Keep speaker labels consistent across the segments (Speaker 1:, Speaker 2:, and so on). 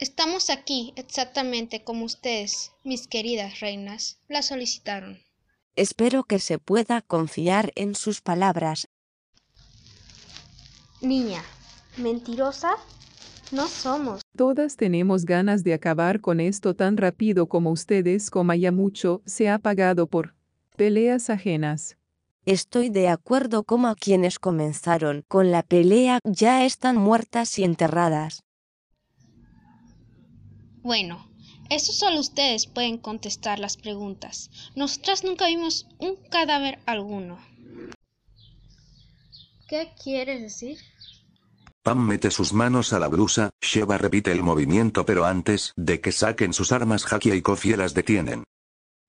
Speaker 1: Estamos aquí exactamente como ustedes, mis queridas reinas, la solicitaron.
Speaker 2: Espero que se pueda confiar en sus palabras.
Speaker 1: Niña, mentirosa, no somos.
Speaker 3: Todas tenemos ganas de acabar con esto tan rápido como ustedes, como ya mucho se ha pagado por peleas ajenas.
Speaker 2: Estoy de acuerdo como quienes comenzaron con la pelea ya están muertas y enterradas.
Speaker 1: Bueno, eso solo ustedes pueden contestar las preguntas. Nosotras nunca vimos un cadáver alguno. ¿Qué quieres decir?
Speaker 4: Pam mete sus manos a la brusa, Sheva repite el movimiento pero antes de que saquen sus armas Hakia y Kofi las detienen.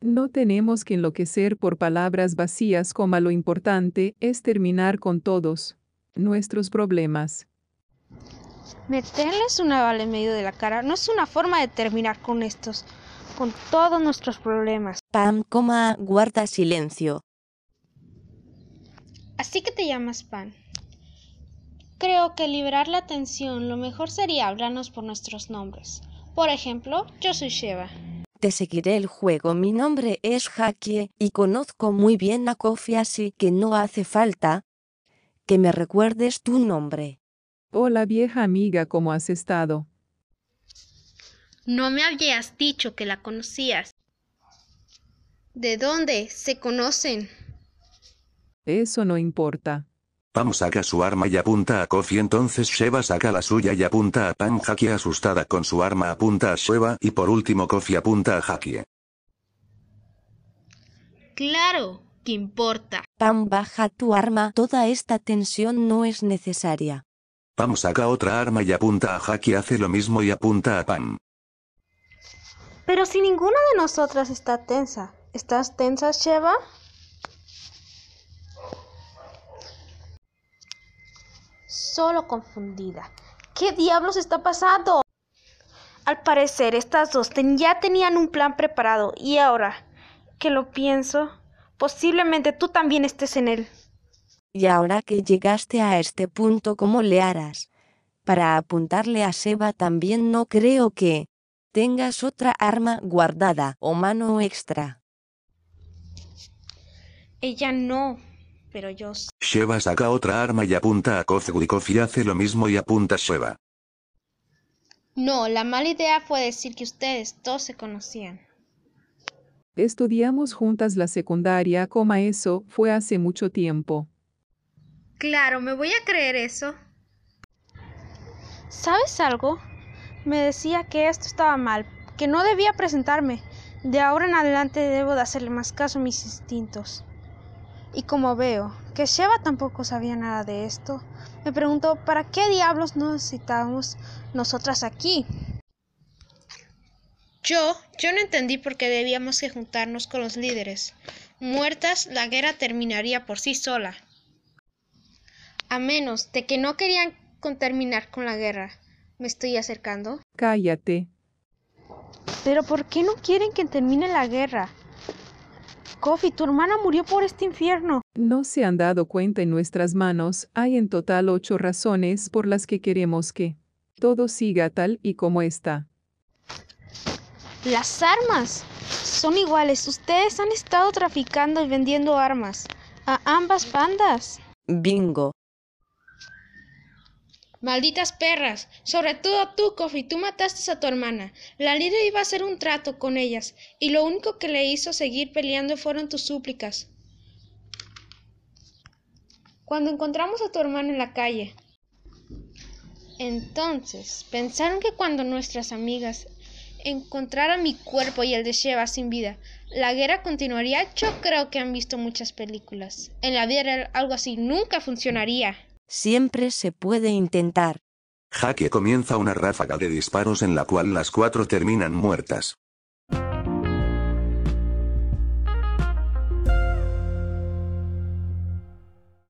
Speaker 3: No tenemos que enloquecer por palabras vacías como lo importante es terminar con todos nuestros problemas.
Speaker 1: Meterles una bala en medio de la cara no es una forma de terminar con estos, con todos nuestros problemas.
Speaker 2: Pam, coma, guarda silencio.
Speaker 1: Así que te llamas Pan. Creo que liberar la tensión lo mejor sería hablarnos por nuestros nombres. Por ejemplo, yo soy Sheva.
Speaker 2: Te seguiré el juego. Mi nombre es Hakie y conozco muy bien a Kofi así que no hace falta que me recuerdes tu nombre.
Speaker 3: Hola vieja amiga, ¿cómo has estado?
Speaker 1: No me habías dicho que la conocías. ¿De dónde se conocen?
Speaker 3: Eso no importa.
Speaker 4: Pam saca su arma y apunta a Kofi entonces Sheva saca la suya y apunta a Pam Hakie asustada con su arma apunta a Sheva y por último Kofi apunta a Hakie.
Speaker 1: Claro, que importa.
Speaker 2: Pam, baja tu arma. Toda esta tensión no es necesaria.
Speaker 4: Pam saca otra arma y apunta a Hakie hace lo mismo y apunta a Pam.
Speaker 1: Pero si ninguna de nosotras está tensa. ¿Estás tensa, Sheva? Solo confundida. ¿Qué diablos está pasando? Al parecer, estas dos ten- ya tenían un plan preparado y ahora que lo pienso, posiblemente tú también estés en él.
Speaker 2: Y ahora que llegaste a este punto, ¿cómo le harás? Para apuntarle a Seba también no creo que tengas otra arma guardada o mano extra.
Speaker 1: Ella no, pero yo sí.
Speaker 4: Sheva saca otra arma y apunta a Kofi y Kofi hace lo mismo y apunta a Sheva.
Speaker 1: No, la mala idea fue decir que ustedes dos se conocían.
Speaker 3: Estudiamos juntas la secundaria, coma eso fue hace mucho tiempo.
Speaker 1: Claro, me voy a creer eso. ¿Sabes algo? Me decía que esto estaba mal, que no debía presentarme. De ahora en adelante debo de hacerle más caso a mis instintos. Y como veo que Sheva tampoco sabía nada de esto, me pregunto ¿para qué diablos no necesitábamos nosotras aquí? Yo, yo no entendí por qué debíamos que juntarnos con los líderes. Muertas, la guerra terminaría por sí sola. A menos de que no querían con terminar con la guerra. ¿Me estoy acercando?
Speaker 3: Cállate.
Speaker 1: Pero ¿por qué no quieren que termine la guerra? Kofi, tu hermana murió por este infierno.
Speaker 3: No se han dado cuenta en nuestras manos, hay en total ocho razones por las que queremos que todo siga tal y como está.
Speaker 1: Las armas son iguales. Ustedes han estado traficando y vendiendo armas a ambas bandas.
Speaker 2: Bingo.
Speaker 1: Malditas perras. Sobre todo tú, Kofi, tú mataste a tu hermana. La líder iba a hacer un trato con ellas, y lo único que le hizo seguir peleando fueron tus súplicas. Cuando encontramos a tu hermana en la calle. Entonces, pensaron que cuando nuestras amigas encontraran mi cuerpo y el de Sheva sin vida, la guerra continuaría. Yo creo que han visto muchas películas. En la vida real algo así nunca funcionaría.
Speaker 2: Siempre se puede intentar.
Speaker 4: Hakie comienza una ráfaga de disparos en la cual las cuatro terminan muertas.